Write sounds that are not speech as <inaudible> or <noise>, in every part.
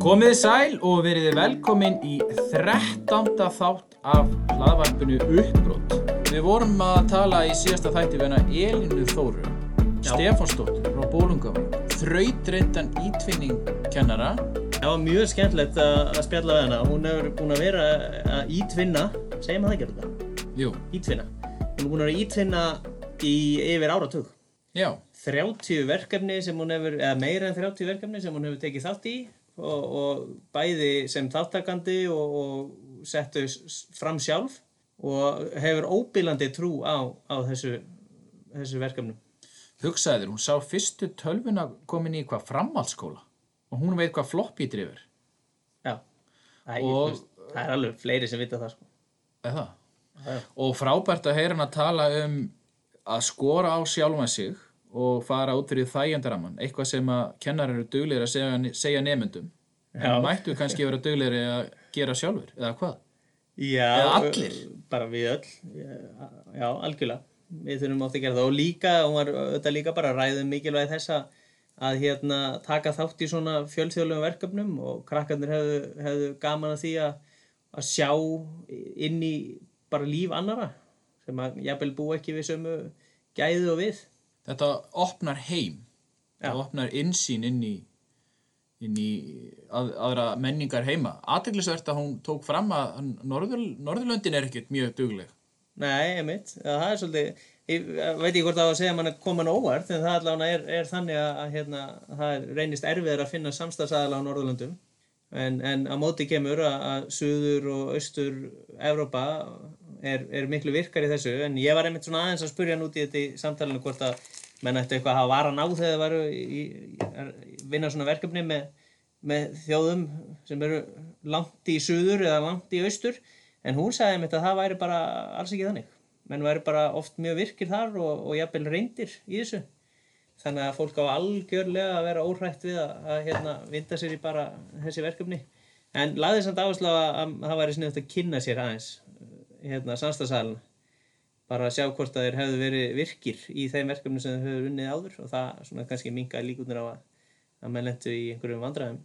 Komiði sæl og veriði velkomin í 13. þátt af hlaðvarpinu Uppbrott. Við vorum að tala í síðasta þætti hana Elinu Þóru, Stefánsdóttur frá Bólungum, þrautreyndan ítvinningkennara. Það var mjög skemmtilegt að að spjalla við hana. Hún hefur búin að vera að ítvinna, segjum það ekki þetta? Jú, Ítvinna. Hún er búin að vera að ítvinna í yfir áratug. já, 30 verkefni sem hún hefur, eða meira en 30 verkefni sem hún hefur tekið þátt í og, og bæði sem þáttakandi og, og settu fram sjálf og hefur óbílandi trú á, á þessu, þessu verkefnum. hugsaði þér, hún sá fyrstu tölvuna komin í hvað framhaldsskóla og hún veit hvað floppy drifur. Já. Æ, Og- og, það er alveg fleiri sem vita það sko. Já. Og frábært að heyra hann að tala um að skora á sjálfan sig og fara út fyrir þægjandaraman, eitthvað sem að kennar eru duglegir að segja, segja nemyndum. En mættu kannski vera duglegir að gera sjálfur, eða hvað? Já, Eða allir? Bara við öll, já, algjörlega. Við þurfum átt að gera það og líka, hún var auðvitað líka bara að ræða um mikilvægi þess að hérna taka þátt í svona fjölþjóðlegum verkefnum og krakkarnir hefðu, hefðu gaman að því að, að sjá inn í bara líf annara sem að jafnvel búa ekki við sömu gæðu og við. Þetta opnar heim, Já. þetta opnar innsýn inn í, inn í að, aðra menningar heima. Aðteglisvert að hún tók fram að Norður, Norðurlöndin er ekkert mjög dugleg. Nei, einmitt, Já, það er svolítið, ég veit ekki hvort það á að segja að mann er komin óvart, en það allavega er, er þannig að, að hérna, það reynist erfiðar að finna samstagsæðala á Norðurlöndum, en, en á móti kemur að, að Suður og Austur Evrópa er, er miklu virkar í þessu, en ég var einmitt svona aðeins að spurja hann út í þetta í samtalenu hvort að menn ættu eitthvað að hafa varan á þegar það varu í, í, vinna svona verkefni með, með þjóðum sem eru langt í Suður eða langt í Austur, En hún sagði einmitt að það væri bara alls ekki þannig. Menn væri bara oft mjög virkir þar og, og jafnvel reyndir í þessu. Þannig að fólk á algjörlega að vera óhrætt við að, að hérna, vinda sér í bara þessi verkefni. En laðið samt áherslu á að, að það væri sniðut að kynna sér aðeins hérna, samstagsæluna. Bara að sjá hvort að þeir hefðu verið virkir í þeim verkefni sem þeir hefðu unnið áður og það svona kannski minga líkunir á að, að menn lentu í einhverjum vandræðum.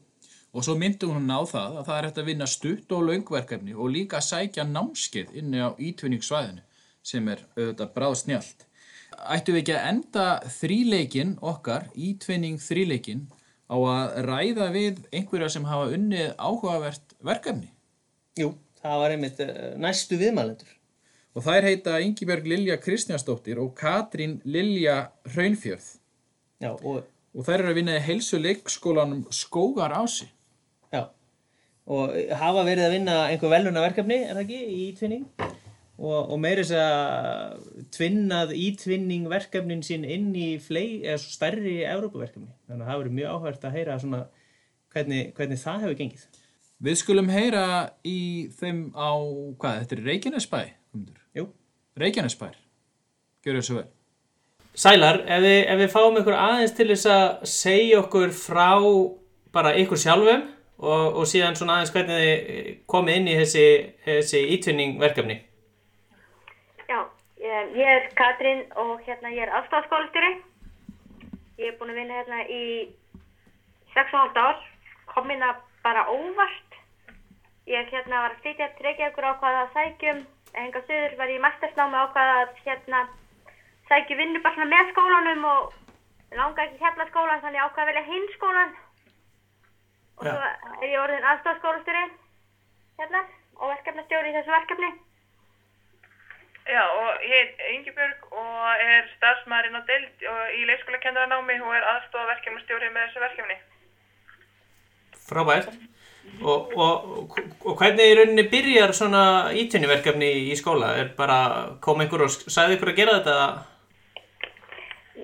Og svo myndi hún á það að það er hægt að vinna stutt og löngverkefni og líka að sækja námskeið inni á ítvinningssvæðinu sem er auðvitað bráð snjált. Ættum við ekki að enda þríleikin okkar, ítvinning þríleikin, á að ræða við einhverja sem hafa unnið áhugavert verkefni? Jú, það var einmitt eh, næstu viðmælendur. Og þær heita Ingibjörg Lilja Kristjánsdóttir og Katrín Lilja Hraunfjörð. Já, og Og þær eru að vinna í heilsu leikskólanum Skógar Ási. Já, og hafa verið að vinna einhver veluna verkefni, er það ekki, í ítvinning og, og meiri þess að tvinnað ítvinning verkefnin sín inn í flei, eða stærri Evrópuverkefni. Þannig að það verið mjög áhvert að heyra svona hvernig, hvernig það hefur gengið. Við skulum heyra í þeim á, hvað, þetta er Reykjanesbæ, Guðmundur? Reykjanesbær. Gjörðu þessu vel. Sælar, ef við, ef við fáum ykkur aðeins til þess að segja okkur frá bara ykkur sjálfum og, og síðan svona aðeins hvernig þið komið inn í þessi, þessi ítvinning verkefni. Já, ég, ég er Katrín og hérna ég er aðstofskólastjóri. Ég er búin að vinna hérna í 6,5 ár, kom inn að bara óvart. Ég hérna var að flytja til Reykjavíkur ákvaða að sækjum, enga söður var ég í mastersnámi ákvaða að hérna sækju vinnu bara svona með skólanum og langa ekki hérna skólan þannig ég ákvaða að velja hinn skólan. Og Já. svo er ég orðin aðstofskólastjóri hérna og verkefnastjóri í þessu verkefni. Já, og ég heit Ingibjörg og er starfsmæðurinn á deild og í leikskólakennaranámi og er aðstofa verkefnastjóri með þessu verkefni. Frábært. Og, og, og hvernig í rauninni byrjar svona ítvinniverkefni í skóla? Er bara kom einhver og sagði ykkur að gera þetta?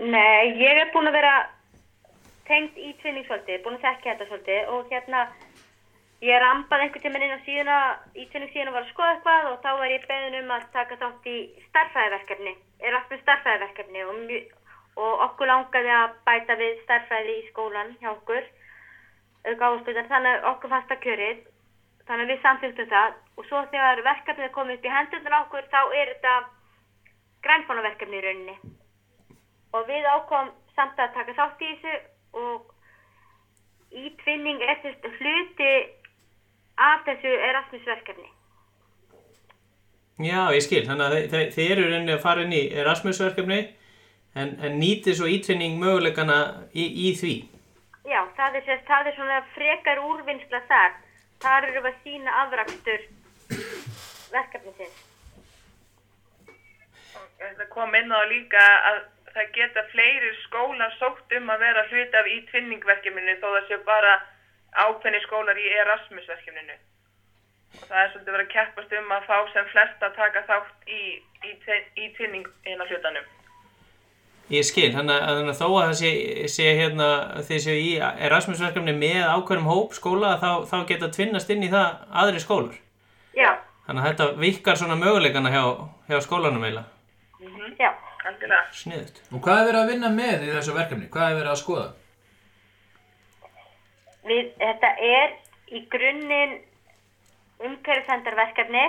Nei, ég er búin að vera tengd í tvinning svolítið, búin að þekka þetta svolítið og hérna ég rampaði einhvern tímann inn á síðuna, í tvinning síðuna var að skoða eitthvað og þá var ég beðin um að taka þátt í starffræðiverkefni, er allt með starffræðiverkefni og, og okkur langaði að bæta við starffræði í skólan hjá okkur, áspildan, þannig okkur fannst það kjörið, þannig að við samþýttum það og svo þegar verkefnið er komið upp í hendurnar á okkur þá er þetta grænfónaverkefni í rauninni og við ákom samt að taka þátt í þessu og e-twinning er þess hluti af þessu Erasmus-verkefni. Já, ég skil, þannig að þið, þið, eru reyni að fara inn í Erasmus-verkefni en, en nýtið svo ítvinning möguleikana í, í því. Já, það er, sérst, það er svona frekar úrvinnsla þar. Þar eru við að sína afrakstur verkefnisins. Það kom inn á líka að það geta fleiri skólar sótt um að vera hluti af í-tvinningverkefninu þó það sé bara ákveðni skólar í Erasmus-verkefninu. Og það er svolítið verið að keppast um að fá sem flest að taka þátt í, í, í tvinning hérna hlutanum. Ég skil, þannig að, þannig að þó að það sé, sé hérna, þið séu í Erasmus-verkefni með ákveðnum hóp skóla þá, þá geta tvinnast inn í það aðri skólar. Já, Þannig að þetta virkar svona möguleikana hjá, hjá skólanum eiginlega. já. Algjörlega. Sniðut. Og hvað er verið að vinna með í þessu verkefni? Hvað er verið að skoða? Við, þetta er í grunninn umhverfisvendarverkefni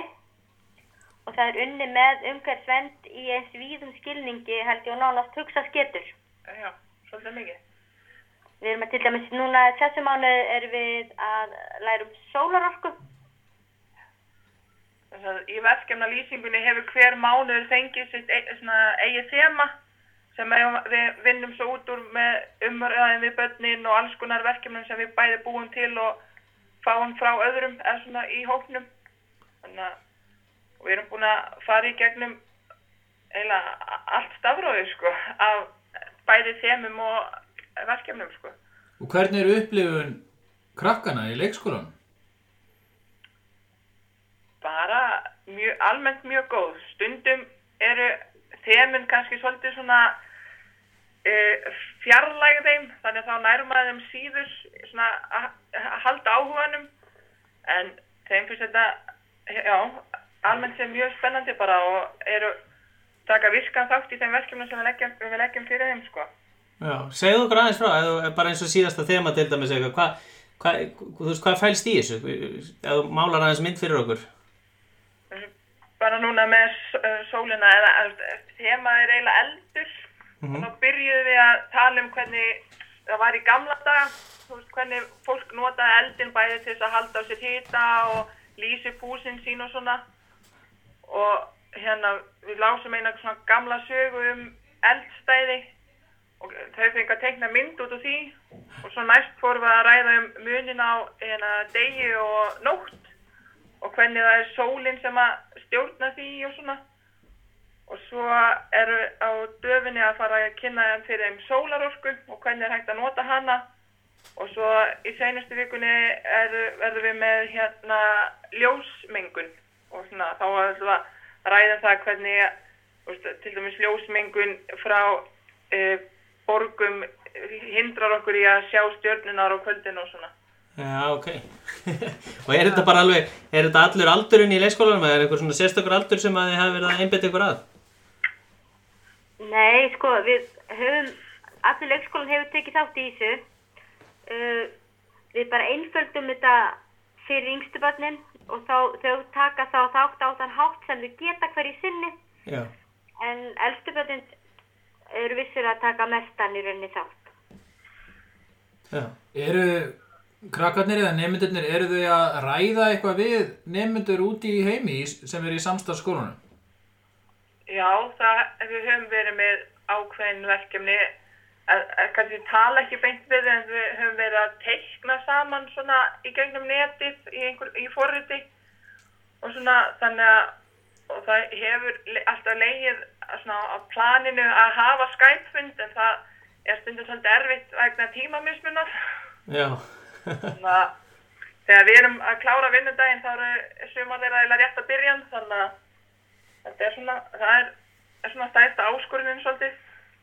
og það er unni með umhverfisvend í eins víðum skilningi held ég og nánast hugsa sketur. Já, svolítið mikið. Við erum að til dæmis núna þessu mánu erum við að læra um sólarorku. Þess að í verkefna lýsingunni hefur hver mánuður fengið sitt e eigið þema sem við vinnum svo út úr með umræðin við börnin og alls konar verkefnum sem við bæði búum til og fáum frá öðrum eða svona í hóknum. Þannig að við erum búin að fara í gegnum eiginlega allt stafróðið sko af bæði þemum og verkefnum sko. Og hvernig eru upplifun krakkana í leikskólanum? bara mjög, almennt mjög góð. Stundum eru þemun kannski svolítið svona uh, fjarlæg þeim, þannig að þá nærum að þeim síður svona að halda áhuganum, en þeim finnst þetta, já, almennt sem mjög spennandi bara og eru taka viskan þátt í þeim verkefnum sem við leggjum, við leggjum fyrir þeim, sko. Já, segðu okkur aðeins frá, eða bara eins og síðasta þema til dæmis eitthvað, hvað, hvað, þú veist, hvað fælst í þessu? Þú málar aðeins mynd fyrir okkur. bara núna með uh, sólina eða eða, þema er eiginlega eldur og þá byrjuðum við að tala um hvernig það var í gamla daga þú veist, hvernig fólk notaði eldin bæði til þess að halda á sér hita og lýsi húsin sín og svona og hérna við lásum eina svona gamla sögu um eldstæði. Og þau fengið að teikna mynd út úr því. Og svo næst fórum við að ræða um munin á hérna, degi og nótt. Og hvernig það er sólinn sem að stjórna því og svona. Og svo eru á döfinni að fara að kynna þeim fyrir þeim sólarorku og hvernig er hægt að nota hana. Og svo í seinustu vikunni er, verðum við með hérna ljósmengun og svona þá ætlum við að ræða það hvernig veist, til dæmis ljósmengun frá e, borgum hindrar okkur í að sjá stjörnunar á kvöldin og svona. Já, ok. <laughs> og er þetta bara alveg, er þetta allur aldurinn í leikskólanum eða er einhver svona sérstakur aldur sem að þið hafi verið að einbetta ykkur að? Nei, sko, við höfum, allir leikskólan hefur tekið þátt í þessu. Uh, við bara einföldum þetta fyrir yngstu börnin og þá, þau taka þá þátt á þann hátt sem þau geta hverju sinni. Já. En elstu börnin eru vissir að taka mestan í rauninni þátt. Já. Eru krakkarnir eða nemyndurnir, eru þau að ræða eitthvað við nemyndur úti í heimi sem eru í samstarfsskólanum? Já, það, við höfum verið með ákveðin verkefni, kannski tala ekki beint við en við höfum verið að teikna saman svona í gegnum netið í, einhver, í forriti og svona þannig að og það hefur alltaf leið svona á planinu að hafa Skype-fund en það er stundum svolítið erfitt vegna tímamismunar. Já. Þannig að þegar við erum að klára vinnudaginn þá eru sumar þeirra eiginlega rétt að byrja þannig að þetta er svona, það er, er svona stæðsta áskorunin svolítið,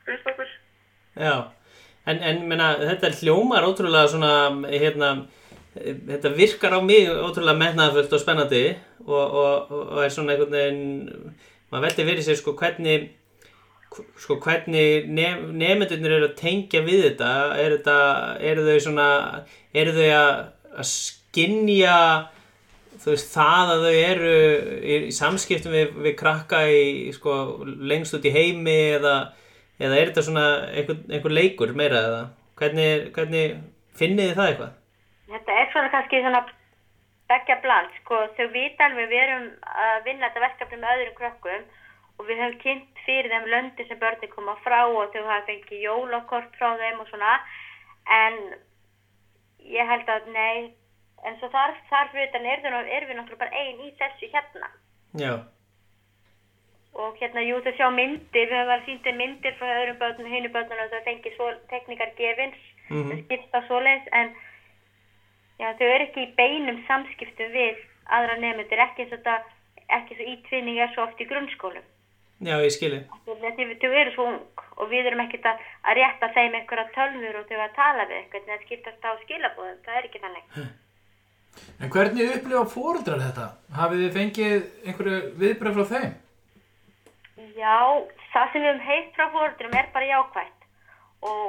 finnst okkur. Já. En, en menna, þetta hljómar ótrúlega svona, hérna, þetta virkar á mig ótrúlega metnaðafullt og spennandi og, og, og er svona einhvern veginn, maður veldi fyrir sér sko hvernig, sko hvernig nef, nefndurnir eru að tengja við þetta, er þetta, eru þau svona, eru þau að, að skinja þú veist, það að þau eru í, í samskiptum við, við krakka í, sko, lengst út í heimi eða, eða er þetta svona einhver, einhver leikur meira eða hvernig, hvernig Finnið þið það eitthvað? Þetta er svona kannski svona begja bland, sko, þau vita alveg við erum að vinna þetta verkefni með öðrum krökkum og við höfum kynnt fyrir þeim löndi sem börni koma frá og þau hafa fengið jólakort frá þeim og svona, en ég held að nei, en svo þar, þar fyrir utan er, við náttúrulega bara ein í þessu hérna. Já. Og hérna, jú, þau sjá myndir, við höfum alveg sínt þeim myndir frá öðrum börnum, hinu börnum og þau fengið svo teknikar gefins, Mhm. þau skipta svoleiðis, en já, þau eru ekki í beinum samskiptum við aðra nefndir, ekki eins og þetta, ekki svo ítvinning er svo oft í grunnskólum. Já, ég skilji. Þau eru svo ung og við erum ekkert að, að rétta þeim einhverja tölfur og þau að tala við eitthvað, en það skiptast á skilabóðum, það er ekki þannig. En hvernig upplifa fóreldrar þetta? Hafið þið fengið einhverju viðbröð frá þeim? Já, það sem við höfum heilt frá fóreldrum er bara jákvætt og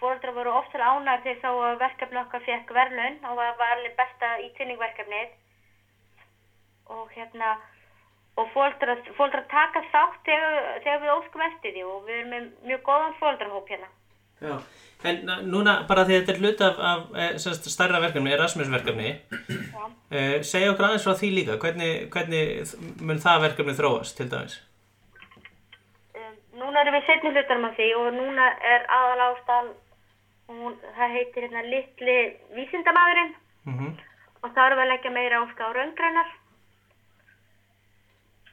fóreldrar voru oft til ánægð þegar þá að verkefni okkar fekk verðlaun og það var alveg besta ítvinningverkefnið og hérna og fóreldrar taka þátt þegar, þegar við óskum eftir því og við erum með mjög góðan fóreldrarhóp hérna. Já. En na- núna, bara því þetta er hlut af, af eh, semst, starra verkefni, Erasmus-verkefni, eh, segja okkur aðeins frá því líka. Hvernig, hvernig mun það verkefni þróast, til dæmis? Um, núna erum við setni hlutanum af því og núna er aðal ástæðan, hún, það heitir hérna litli vísindamæðurinn Mm og þá erum við að leggja meira áska á raungreinar.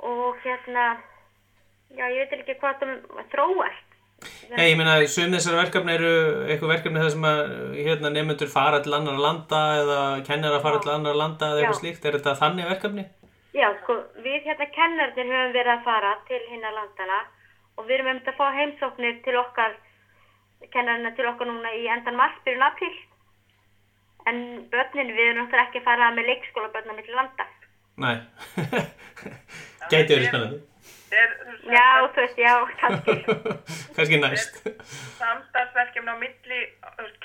Og hérna já ég veit ekki hvað það þróast. Já, ég meina, sum þessar verkefni eru eitthvað verkefni þar sem að hérna, nefnendur fara til annar landa eða kennar að fara til annar landa eða eitthvað slíkt. Er þetta þannig verkefni? já sko við hérna kennarnir höfum verið að fara til hinna landana og við erum um að fá heimsóknir til okkar kennarina til okkar núna í endan mars byrjun apríl en börnin við erum náttúrulega ekki að fara með leikskóla börnum til landa Nei. <laughs> Gæti verið spennandi. Er, já þú veist já kannski <laughs> Kannski næst. samstarfsverkefni á milli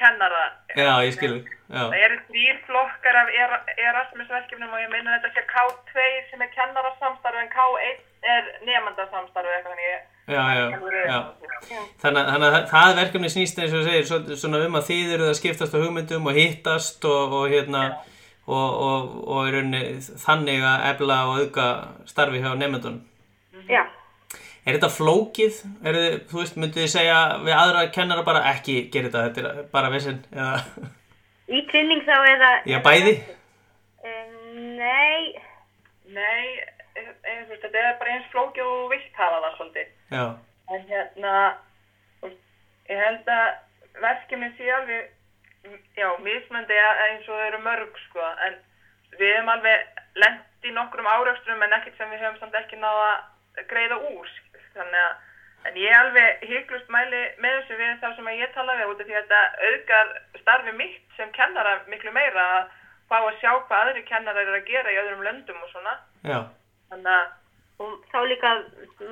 kennara. Já, ég skilur. Já. Það eru þrýr flokkar af Era- Erasmus-verkefnum og ég minna þetta sé K2 sem er kennarasamstarf en K1 er nefndasamstarf eða eitthvað þannig ég... Já, já, já. Þannig, þannig að það verkefni snýst eins og segir svo- svona um að þið eruð að skiptast á hugmyndum og hittast og, og hérna og, og, og í rauninni þannig að efla og auka starfi hjá nefndunum. já Er þetta flókið? Er þið, þú veist, myndið þið segja við aðra kennara bara ekki gera þetta, þetta er bara vissin eða, í tvinning þá eða já, bæði? um, nei Nei, eins, eins, og þetta er bara eins flókið og vilt hafa það svolítið. Já, En hérna, ég held að verkefni sé alveg, já, mismöndi eins og þau eru mörg, sko, en við hefum alveg lent í nokkrum árausturum en ekkert sem við höfum samt ekki náða að greiða úr, þannig að, en ég alveg hygglust mæli með þessu við þá sem ég tala við út af því að þetta auðgar starfi mitt sem kennara miklu meira að fá að sjá hvað aðri kennarar eru að gera í öðrum löndum og svona, já, þannig að og þá líka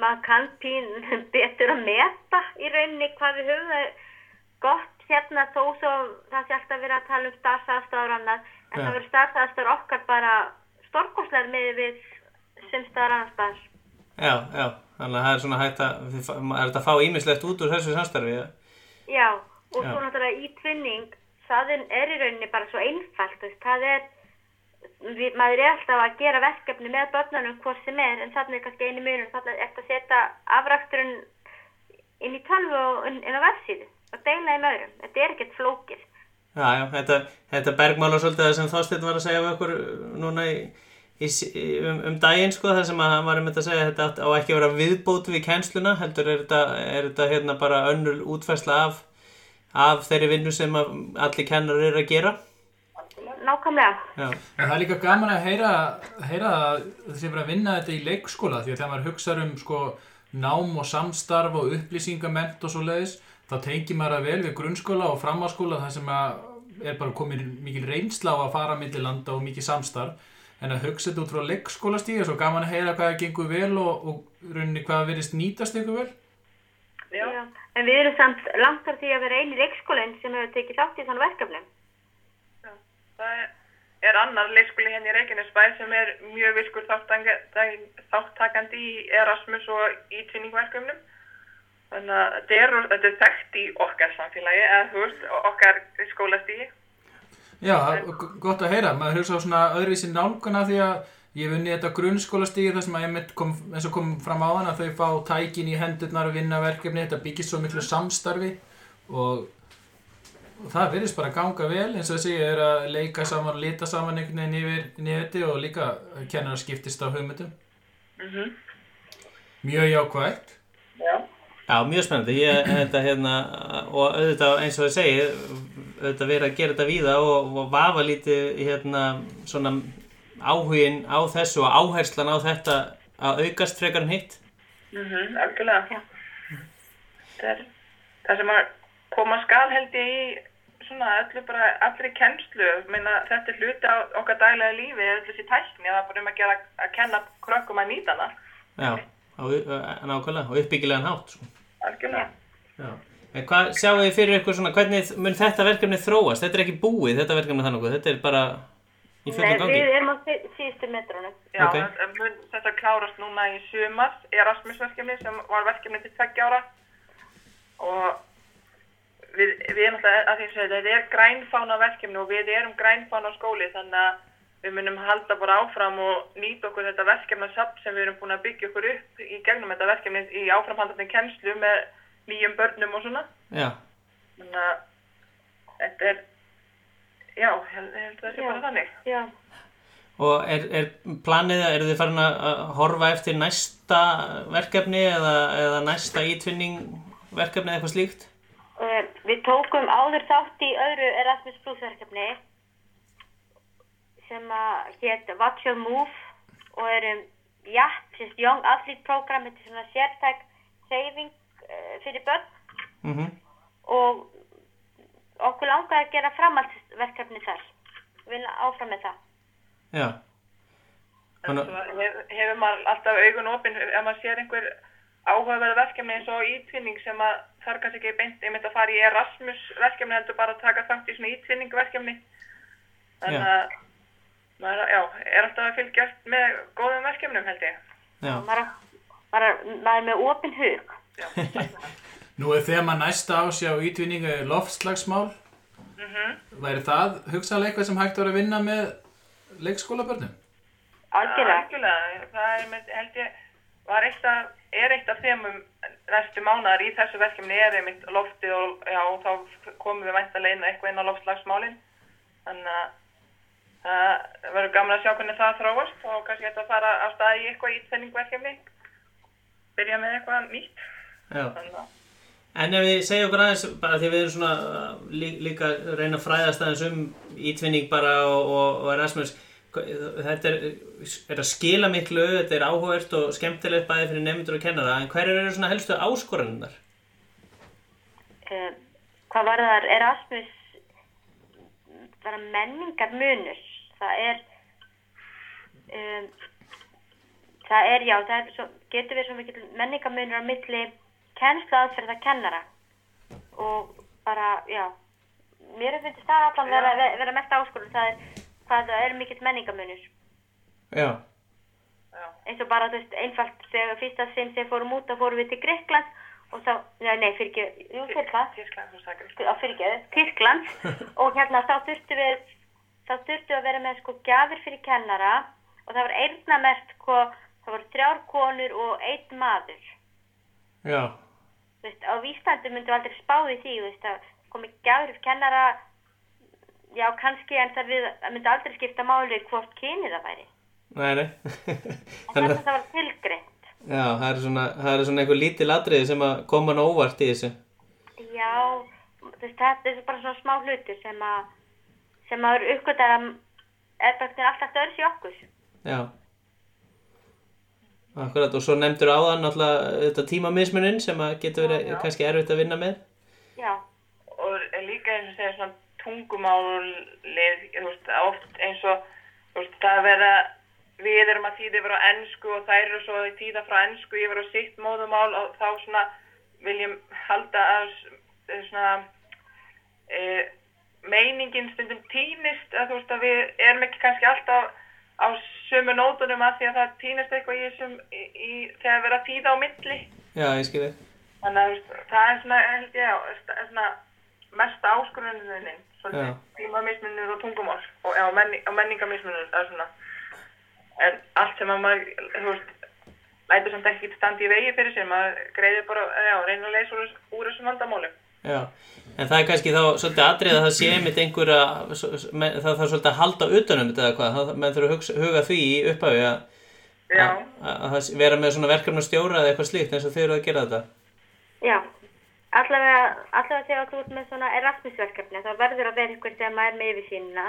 maður kann pín <laughs> betur að meta í rauninni hvað við höfum það gott hérna þó svo það sé alltaf verið að tala um annað en Já. það verður starfsaðstæður okkar bara stórkostlega með við sem staðar. já, já. Þannig að það er svona hægt að, fa- er að fá ímislegt út úr þessu samstarfi, já? Já, og Já. svo náttúrulega í tvinning það er í rauninni bara svo einfalt það er við, maður er alltaf að gera verkefni með börnunum hvort sem er, en þannig er kannski einu munur þannig er að setja afrækturinn inn í tölvu og inn, á vefsíðu og deila þeim öðrum. Þetta er ekkert flókið. Já, já, þetta, þetta bergmála svolítið sem Þorsteinn var að segja við okkur núna í, í, í- um, um daginn sko, það sem hann var um þetta að segja þetta á ekki að vera viðbót við kennsluna heldur er þetta, er þetta hérna bara önnur útfærsla af, af þeirri vinnu sem allir kennar eru að gera nákvæmlega. Já, En það er líka gaman að heyra, heyra að það sé verið að vinna þetta í leikskóla því að þegar maður hugsa um sko, nám og samstarf og upplýsingament og svo leiðis þá tengir maður það vel við grunnskóla og framháskóla þar sem að er bara komin mikil reynsla á að fara milli landa og mikið samstarf. En að hugsa þetta út frá leikskólastíði svo gaman að heyra hvað það gengur vel og, og rauninni hvað verðist nýtast ykkur vel. Já. Já. en við erum samt langt þar því að vera eini leikskólinn sem hefur tekið þátt í þannig verkefnum. Já, það er, er annar leikskóli hérna í Reykjanesbæ sem er mjög þáttanga- þáttakandi í Erasmus og í tvinningverkefnum. Þannig að þetta er, þetta er þekkt í okkar samfélagi, eða þú veist, okkar skólastígi. Já, g- gott að heyra. Maður hugsa á svona öðruvísi nálguna því að ég hef unnið þetta grunnskólastígi þar sem að einmitt kom, eins og kom fram á þann að þau fá tækin í hendurnar og vinna verkefni. Þetta byggist svo miklu samstarfi og það virðist bara ganga vel eins og þessi er að leika saman, lita saman einhvern veginn yfir neti og líka kennar að skiptist á hugmyndum. Mjög jákvægt. Já. Já, mjög spennandi. Ég, þetta, hérna, og auðvitað eins og ég segi, auðvitað verið að gera þetta víða og, og vafa lítið hérna, svona áhugin á þessu og áherslan á þetta að aukast frekar en hitt. Mhm, algjörlega. Já. Það er það sem að koma skal held ég í svona öllu bara allri kennslu. Ég Meina, þetta er hluti á okkar daglega lífi, öllu þessi tækni, það er bara um að gera að kenna krökkum að nýta hana. Já, á, nákvæmlega, og uppbyggilegan hátt. Sko. Algjörlega. Já. En hvað sjáu þið fyrir ykkur svona, hvernig mun þetta verkefni þróast? Þetta er ekki búið, þetta verkefni þannig, þetta er bara í Nei, fullum gangi. við erum á sí- síðustu metrunum. Já, Ok. okay. mun þetta klárast núna í sumar, Erasmus-verkefni sem var verkefni til tveggja ára og við, við erum alltaf, að því að segja, þetta er grænfána verkefni og við erum grænfána skóli þannig að við munum halda bara áfram og nýta okkur þetta verkefnasapp sem við erum búin að byggja okkur upp í gegnum þetta verkefni í áframhandandi kennslu með nýjum börnum og svona. Já, Þannig að þetta er, já, ég held ég held að það sé Já. bara þannig. Já. og er, er planið, eru þið farin að að horfa eftir næsta verkefni eða, eða næsta ítvinning verkefni eða eitthvað slíkt? Uh, við tókum áður þátt í öðru Erasmus Plus verkefni sem að hétt What's Your Move og erum JAP, sérst Young Athlete Program, þetta er svona sértæk hreyfing uh, fyrir börn Mm og okkur langaði að gera framhaldsverkefni þar. Við viljum áfram með það. Já, Þannig- svo hef, hefur maður alltaf augun opinn ef maður sér einhver áhugaverð verkefni eins og ítvinning sem að þarf kannski ekki beint einmitt að fara í Erasmus verkefni heldur bara að taka þátt í svona ítvinning verkefni. Þannig að maður já, er alltaf að fylgjast með góðum verkefnum held ég. Maður, maður, maður er með opin hug. <laughs> Nú er þema næsta ásjá ítvinningu loftslagsmál. Væri það hugsaðlega eitthvað sem hægt var að vinna með leikskólabörnum? Algjörlega. Algjörlega, það er með, held ég, var eitt af, er eitt af þemum næstu mánar í þessu verkefni er einmitt loftið og já, og þá komum við væntalega inn eitthvað inn á loftslagsmálin. Þannig að það verður gaman að sjá hvernig það þróast og kannski þetta að fara á stað í eitthvað ítenningverkefni. Byrja með eitthvað nýtt. að, En ef við segja okkur aðeins, bara því við erum svona lí, líka að reyna að fræðast aðeins um ítvinning bara og, og, og Erasmus, þetta er, er að skila miklu, þetta er áhugavert og skemmtilegt bæði fyrir nefndur og kennara, en hverjar eru svona helstu áskoranundar? uh, hvað var þar Erasmus bara menningar munur það er um, það er já það er svo, getur verið svo mikil menningar munur á milli kennslu aðferða kennara. Og bara já mér er finnst það allan vera, vera mest áskorun. Það er hvað það er mikill menningar munur Já. já, eins og bara þú veist einfalt þegar fyrsta sinn sem fórum út þá fórum við til Grekland og þá, nei, nei, fyrir ekki, jú, Tyrkland Tískland, þú sagði. á fyrirgeðu, Tyrkland <laughs> og hérna þá þurftu við þá þurftu að vera með sko gjafir fyrir kennara og það var eyrnamert sko, það voru þrjár konur og einn maður Já. þú veist, á Íslandi myndu aldrei spáði því, þú veist, að komi gjafir fyrir kennara já, kannski en það við, það myndi aldrei skipta máli hvort kynið það væri Nei, nei. Þannig þetta það var tilgreint Já, það er svona, það er svona einhver lítil atriði sem að koma hann óvart í þessu. Já, þú veist, þetta er bara svona smá hlutur sem að sem maður uppgötar að er bara alltaf öðru í okkur. Já. Akkurat, og svo nefndur áðan náttúrulega þetta tímamismunin sem að getur verið kannski erfitt að vinna með. Já, og er líka eins og segja svona tungumálið, þú veist, oft eins og, þú veist, það að vera, við erum að þýða yfir á ennsku og þær eru svo að þýða frá ennsku yfir á sitt móðumál og þá svona viljum halda að s- svona e, meiningin stundum týnist, að þú veist að við erum ekki kannski alltaf á sömu nótunum að því að það týnist eitthvað í þessum, þegar við erum að þýða á milli Já, ég skil þig. Þannig að það er svona, held ég, er svona Já. svolítið, tímamismunur og tungumál og, já, menni, og menningamismunur, það er svona, en allt sem að maður, þú veist, lætur samt ekki standi í vegi fyrir sér, maður greiðir bara, já, reyna að leysa úr, úr þessum vandamálum. Já, en það er kannski þá svolítið atrið að það sé einmitt einhverja, það þarf svolítið að halda utanum þetta eða hvað, menn þurfa að hugsa, huga því í upphafi að, vera með svona verkefni stjóra eða eitthvað slíkt eins og þið eru að gera þetta. Já, allavega, allavega þegar þú ert með svona Erasmus-verkefni þá verður að vera einhver sem er með yfirsýnina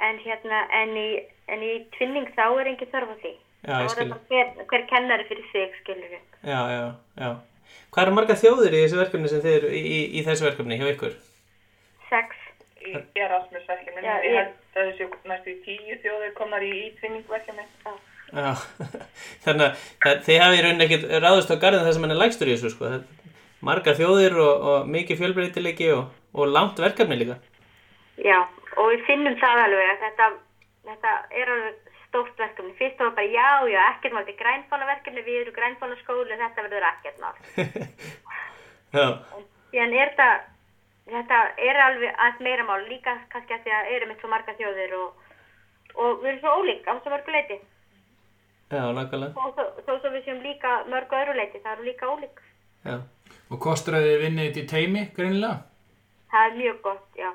en hérna, en í, en í tvinning þá er engin þörf á því. Já, Þá er það bara hver, hver kennari fyrir sig, skilur við. Já, já, já. Hvað eru marga þjóðir í þessu verkefni sem þið eru í, í, í þessu verkefni hjá ykkur? Sex. í Erasmus-verkefni, Já, ég ég- held að þessu næstu tíu þjóðir komnar í ítvinningverkefni. Já, <laughs> þannig að þið hafi í rauninni ekkert ráðist á garðin það sem hann er lægstur í þessu, sko. Margar þjóðir og, og mikið fjölbreytileiki og, og langt verkefni líka. Já, og við finnum það alveg að þetta, þetta er alveg stórt verkefni. Fyrst var bara já, já, ekkert mál, þetta er grænfánaverkefni, við erum grænfánaskóli, þetta verður ekkert mál. <laughs> Já, Síðan er þetta, þetta er alveg aðeins meira mál, líka kannski að því að erum eitt svo marga þjóðir og, og við erum svo ólík á svo mörgu leiti. já, nákvæmlega. Þó þó- svo við séum líka mörgu öðru leiti, það eru líka ólík. Já, Og kostur að þið vinnið þetta í teimi, greinilega? Það er mjög gott, já.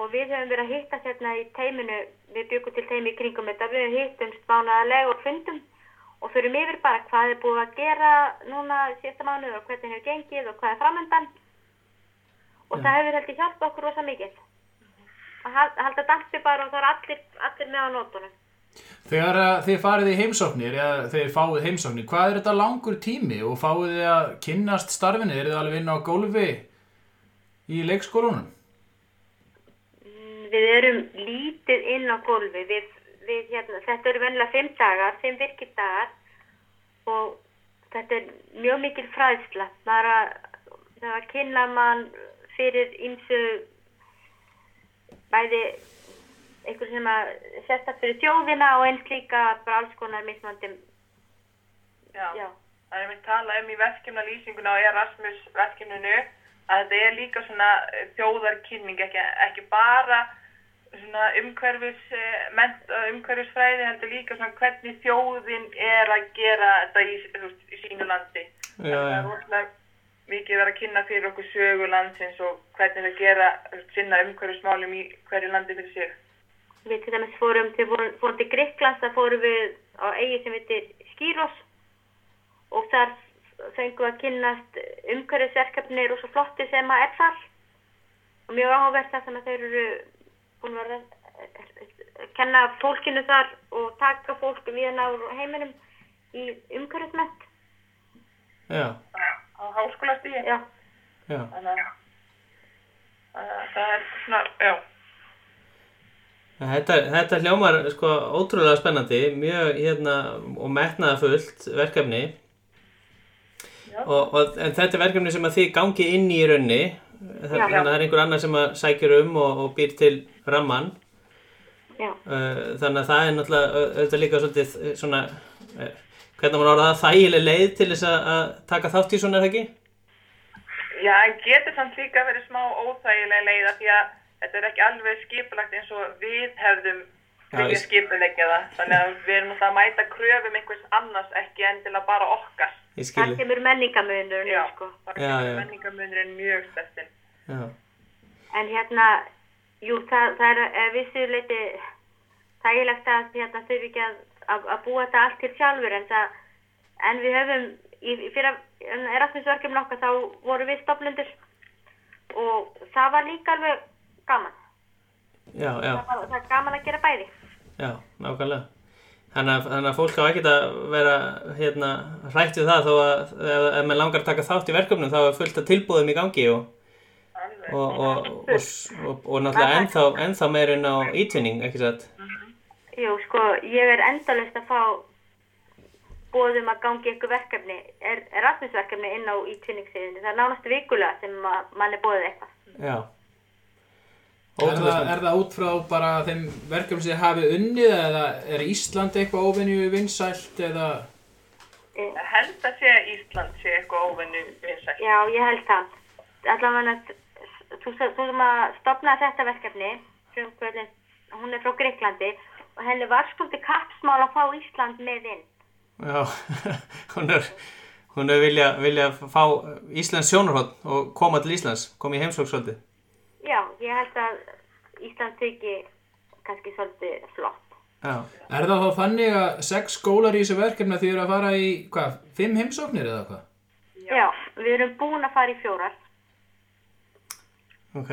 Og við höfum verið að hittast hérna í teiminu, við byggum til teimi í kringum þetta, við höfum hittumst mánaðarlega og fundum og förum yfir bara hvað er búið að gera núna síðasta mánuð og hvernig hefur gengið og hvað er framöndan. Og það hefur heldur hjálpa okkur rosa mikið. Að hal- halda dansi bara og það er allir, allir með á nótunum. Þegar að þið farið í heimsóknir eða þeir fáið heimsóknir, hvað er þetta langur tími og fáið þið að kynnast starfinu? Er þið alveg inn á gólfi í leikskólunum? Mm, Við erum lítið inn á gólfi. Við, við, hérna, þetta eru vennilega fimm dagar, fimm virkidagar og þetta er mjög mikil fræðsla. Það er að, að kynna mann fyrir ýmsu bæði einhver sem að setja fyrir þjóðina og eins líka bara alls konar mismandi. Já. Já. Það er mér talað um í verkefna lýsinguna á Erasmus verkefninu að þetta er líka svona eh, þjóðarkynning, ekki, ekki bara svona umhverfis, eh, ment, eh, umhverfisfræði, heldur líka svona hvernig þjóðin er að gera þetta í, í sínu landi. Já, Það já. er rosalega mikið verið að kynna fyrir okkur sögu landsins og hvernig þau gera, sinna umhverfismálum í hverju landi fyrir sig. Við til dæmis fórum til, fórum, fórum til Gríklands, það fórum við á eigi sem heitir Skýros og þar fengum við að kynnast umhverfisverkefni rosa flotti sem að er þar og mjög áhugavert það sem að þeir eru búin að kenna fólkinu þar og taka fólk viðan á heiminum í umhverfisment. já, Á háskólastíði. Já, já. Þannig að að það er svona, já. Þetta, þetta hljómar sko ótrúlega spennandi, mjög hérna og metnaða fullt verkefni og, og en þetta er verkefni sem að þið gangi inn í raunni, þannig að það er einhver annar sem að sækjur um og, og býr til ramman, já, uh, þannig að það er náttúrulega auðvitað líka svolítið uh, svona, uh, hvernig maður orða það, þægileg leið til þess að, að taka þátt í svona er það ekki? Já, en getur samt líka verið smá óþægilega leiða því að þetta er ekki alveg skipulagt eins og við hefðum ég- skipulegja það. Þannig að við erum alltaf að mæta kröfum einhvers annars ekki endilega bara okkar. Það kemur menningamunur Já, sko. það Já, er já. menningamunurinn mjög stertinn. En hérna, jú, það, það er að vissu leiti þægilegt að hérna, þurfi ekki að, að, að búa þetta allt til sjálfur en, það, en við höfum, í, í fyrir Erasmusverkefni okkar þá vorum við stofnundur og það var líka alveg gaman. já, já. Það, var, það er gaman að gera bæði. Já, nákvæmlega. Þannig að, þannig að fólk á ekkert að vera hérna, hrætt við það þó að ef, ef maður langar að taka þátt í verkefnum þá er fullt af tilbúðum í gangi og, og, og, og, náttúrulega ennþá, ennþá meirinn á ítvinning, ekki satt? Jú, sko, ég er endalust að fá bóðum að gangi ykkur verkefni, er Erasmusverkefni inn á ítvinningsiðinu. Það er nánast vikulega sem mann er bóðið eitthvað. Já. Er það, er það út frá bara þeim verkefni sem þið hafið unnið eða er Ísland eitthvað óvenju vinsælt eða Ég held að sé að Ísland sé eitthvað óvennu vinsælt. Já, ég held það. Allavega þú, þú sem að stopnaði þetta verkefni, hún er frá Greiklandi og henni var svolítið kappsmál að fá Ísland með inn. Já, <laughs> hún er, hún er vilja, vilja fá Íslands sjónarhótt og koma til Íslands, koma í heimsóksvöldi. Já, ég held að Ísland þykji kannski svolítið flott. Já, Er það þá þannig að sex skólar í þessu verkefni því eru að fara í, hvað, fimm heimsóknir eða hvað? Já, við erum búin að fara í fjórar. ok.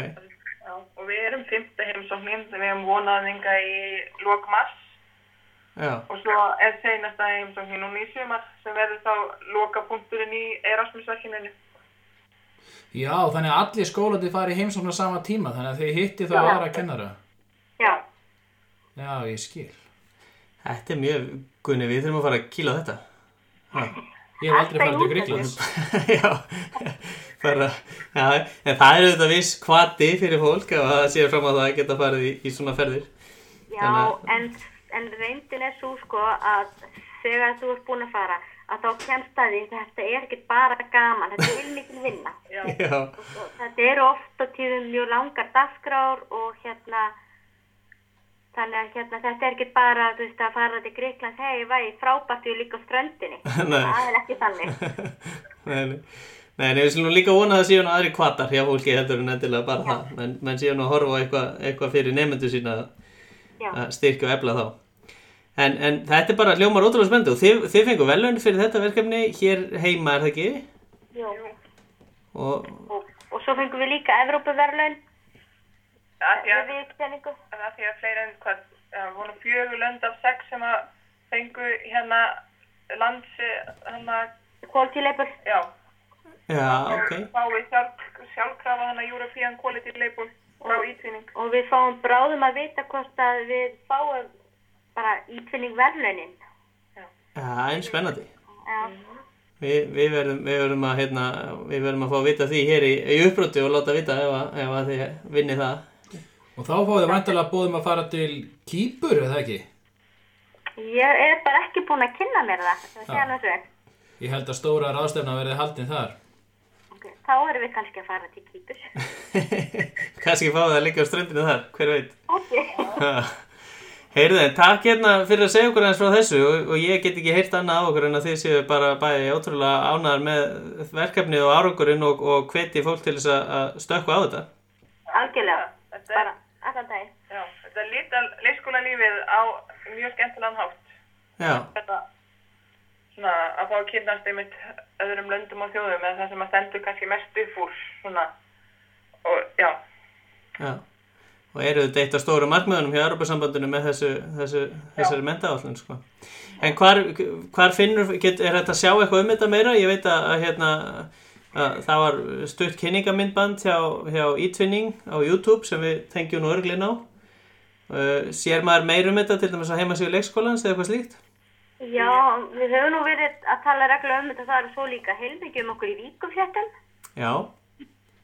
Já, og við erum fymta heimsóknin sem við hefum vonað hinga í lok mars Já, og svo er seinasta heimsóknin núna í sumar sem verður þá lokapunkturinn í Erasmus-verkininu. Já, þannig að allir skólandi fari í heimsókn á sama tíma, þannig að þið hitti þá aðra kennara. Já, Já, ég skil. þetta er mjög, Gunni, við þurfum að fara að kýla á þetta. Já. Ég hef aldrei farið til í Gríklands. <laughs> já, bara, já, en það er auðvitað viss kvati fyrir fólk ef það séu fram á það að geta farið í, í svona ferðir. já, að- en, en reyndin er svo sko að þegar þú ert búin að fara, að þá kemst að því þetta er ekki bara gaman, þetta er mikil vinna. <laughs> Já, Já, Og þetta eru oft á tíðum mjög langar dagskrár og hérna þannig að hérna þetta er ekki bara veist að fara til Greiklands hei, væ, frábært við líka á ströndinni <laughs> það er ekki þannig <laughs> nei, nei. Við slum líka vona að nú aðri kvatar hjá fólki heldur en endilega bara það. Menn, menn nú að horfa á eitthvað, eitthvað fyrir nefndu sína Já. að styrkja og efla þá. En, en þetta er bara hljómar ótrúlega spenndi og þið, þið fengu velun fyrir þetta verkefni hér heima, er það ekki? Jú. Og, og, og svo fengum við líka Evrópuverlaun að því að, við viðkenningu að því að fleiri en hvað, það voru fjögur lönd af sex sem að fengu hérna lands, hérna, quality label já, já, ok. fái sjálf, sjálfkrafa hana European Quality Label frá ítvinning. og við fáum bráðum að vita hvort að við fáum bara ítvinning verlaunin Já, en spennandi. Vi, við, verðum, við, verðum að, hérna, við verðum að fá að vita því hér í, í uppbroti og láta vita ef, að, ef að þið vinni það. Og þá fáið þið vantilega bóðum að fara til Kýpur, eða ekki? ég er bara ekki búin að kynna mér það það Ég held að stóra ráðstefna verði haldin þar. okay. þá erum við kannski að fara til Kýpur <laughs> Kannski fá það líka á ströndinu þar, hver veit. ok Heyrðu þeim, takk hérna fyrir að segja okkur aðeins frá þessu og, og ég get ekki heyrt annað á okkur en að þið séu bara bæði ótrúlega ánæðar með verkefnið og árangurinn og, og hveti fólk til þess að- að stökkva á þetta. algjörlega, Þetta er- bara allan daginn Já, þetta líta leikskóla lífið á mjög skemmtilegan hátt. Já, Þetta, svona, að fá að kynast einmitt öðrum löndum og þjóðum eða það sem að stendur kannski mest upp úr, svona, og já, já. Og eru þetta eitt af stóru markmiðunum hjá Europasambandinu með þessu, þessu, þessari mentaállun, sko. En hvar, hvar finnur, get, er þetta að sjá eitthvað um þetta meira? Ég veit að, að hérna, að það var stutt kynningamindband hjá, hjá Ítvinning á YouTube sem við tengjum nú örglinn á. Uh, sér maður meir um þetta til dæmis að heimasíðu leikskólans eða eitthvað slíkt? Já, við höfum nú verið að tala regla um þetta, það er svo líka heilmikið um okkur í víkufléttum. Já,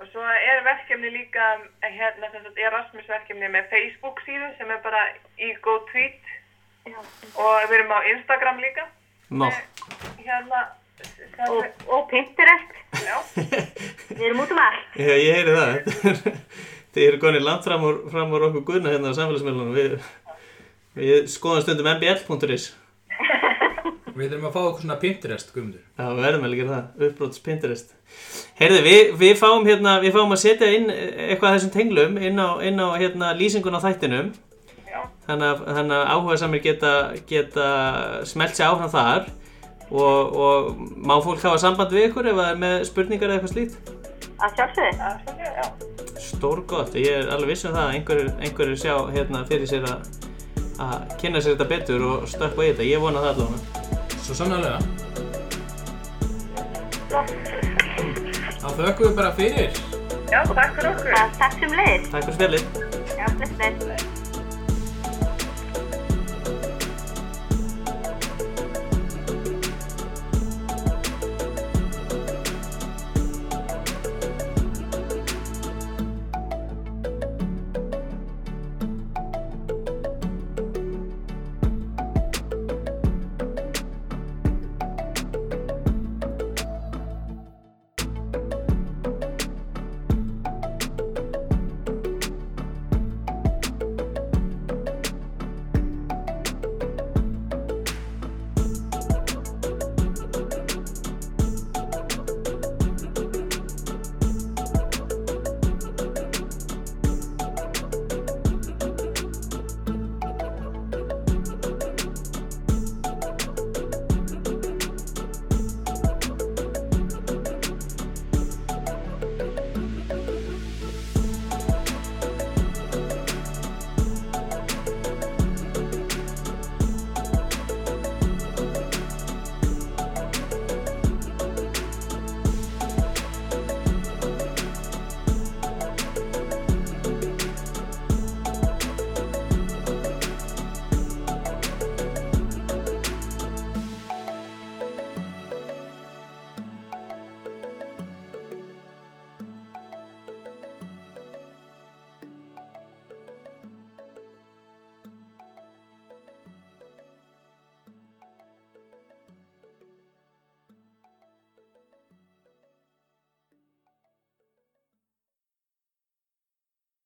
og svo er verkefni líka, hérna, þess að Erasmus verkefni með Facebook síðu sem er bara í góð tweet Já. og við erum á Instagram líka, nó. hérna, það Og, og Pinterest, <laughs> við erum út um allt. Já, ég heyri það. <laughs> Þið eru konið langt fram úr, fram úr okkur guðna hérna á samfélagsmiðlunum. Við, við skoðum stundum mbl.is. Við þurfum að fá okkur svona Pinterest, Guðmundur. Já, við verðum að líka það. Uppbróts Pinterest. Heyrðu, við, við, fáum hérna, við fáum að setja inn eitthvað af þessum tenglum inn á, inn á hérna, lýsingun á þættinum. já, Þannig að, þannig að áhuga samir geta, geta smelt sér áfram þar. Og, og má fólk hafa samband við ykkur ef það er með spurningar eða eitthvað slíkt? Að sjálfsögðu. er svona, já, Stór gott, ég er alveg viss um það að einhverjir sjá hérna fyrir sér að, að kynna sér þetta betur og stökkva í þetta, ég vona það allavega. Svo sannlega. Flott. Þá þökkum við bara fyrir. já, takk fyrir okkur. Takk sem leiðis. Takk fyrir spjallið. Já, bless, bless.